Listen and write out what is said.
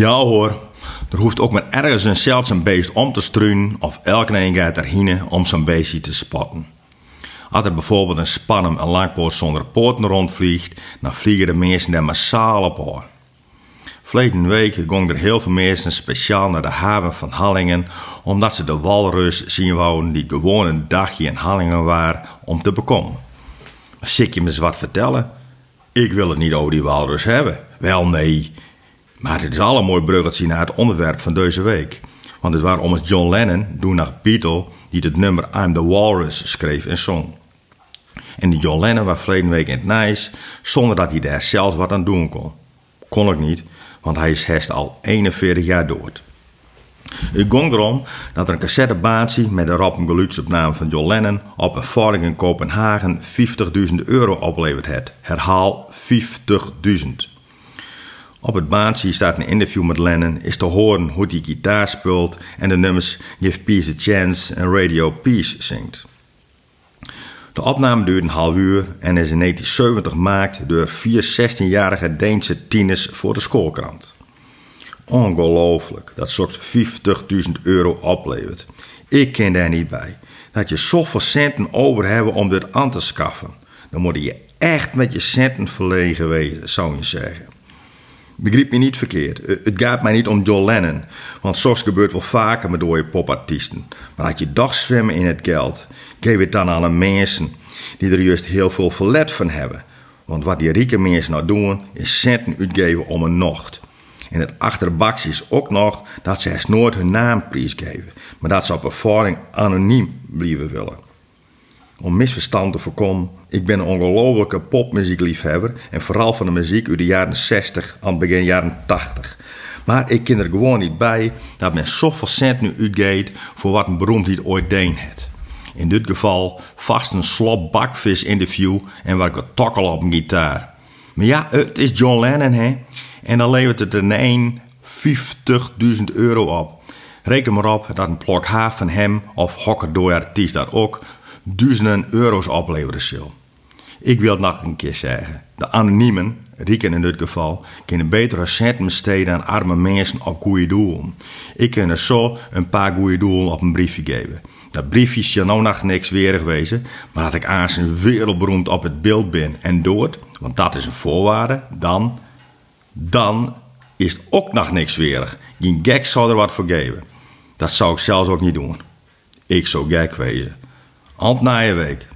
Ja hoor, er hoeft ook maar ergens een zeldzaam beest om te struinen of elke een gaat erheen om zo'n beestje te spotten. Als er bijvoorbeeld een spannem een langpoot zonder poorten rondvliegt, dan vliegen de mensen er massaal op aan. Verleden week gingen er heel veel mensen speciaal naar de haven van Hallingen, omdat ze de walrus zien wouden die gewoon een dagje in Hallingen waren om te bekomen. Maar zit je me eens wat vertellen? Ik wil het niet over die walrus hebben. Wel nee. Maar het is al een mooi bruggetje naar het onderwerp van deze week. Want het waren om het John Lennon, toen naar Beatle, die het nummer I'm the Walrus schreef en zong. En die John Lennon was verleden week in het Nice, zonder dat hij daar zelfs wat aan doen kon. Kon ook niet, want hij is hest al 41 jaar dood. Het ging erom dat er een cassettebaansie met de rappengeluidsopname van John Lennon op een vordering in Kopenhagen 50.000 euro opleverd heeft. Herhaal 50.000. Op het baansie staat een interview met Lennon, is te horen hoe hij gitaar speelt en de nummers Give Peace a Chance en Radio Peace zingt. De opname duurt een half uur en is in 1970 gemaakt door vier 16-jarige Deense tieners voor de schoolkrant. Ongelooflijk dat zo'n 50.000 euro oplevert. Ik ken daar niet bij. Dat je zoveel centen over hebben om dit aan te schaffen. Dan moet je echt met je centen verlegen wezen, zou je zeggen. Begrijp me niet verkeerd. Het gaat mij niet om John Lennon. Want soms gebeurt wel vaker met dode popartiesten. Maar als je dag zwemmen in het geld, geef het dan aan de mensen die er juist heel veel verlet van hebben. Want wat die rijke mensen nou doen, is centen uitgeven om een nocht. En het achterbaks is ook nog dat ze nooit hun naam prijsgeven, maar dat ze op ervaring anoniem blijven willen. Om misverstand te voorkomen, ik ben een ongelofelijke popmuziekliefhebber en vooral van de muziek uit de jaren 60 aan het begin jaren 80. Maar ik ken er gewoon niet bij dat men zoveel cent nu uitgeeft voor wat een beroemdheid ooit deed. In dit geval vast een slop bakvis interview en wat ik tokkel op een gitaar. Maar ja, het is John Lennon, hè? En dan levert het een 1 50.000 euro op. Reken maar op dat een plok haar van hem of hokker door artiest dat ook duizenden euro's opleveren zal. Ik wil het nog een keer zeggen. De anoniemen, Rieken in dit geval, kunnen betere centen besteden aan arme mensen op goede doelen. Ik kan er zo een paar goede doelen op een briefje geven. Dat briefje zal nou nog niks weerig wezen, maar dat ik aan zijn wereldberoemd op het beeld ben en dood, want dat is een voorwaarde, dan, dan is het ook nog niks weerig. Geen gek zou er wat voor geven. Dat zou ik zelfs ook niet doen. Ik zou gek wezen. Hand na je week.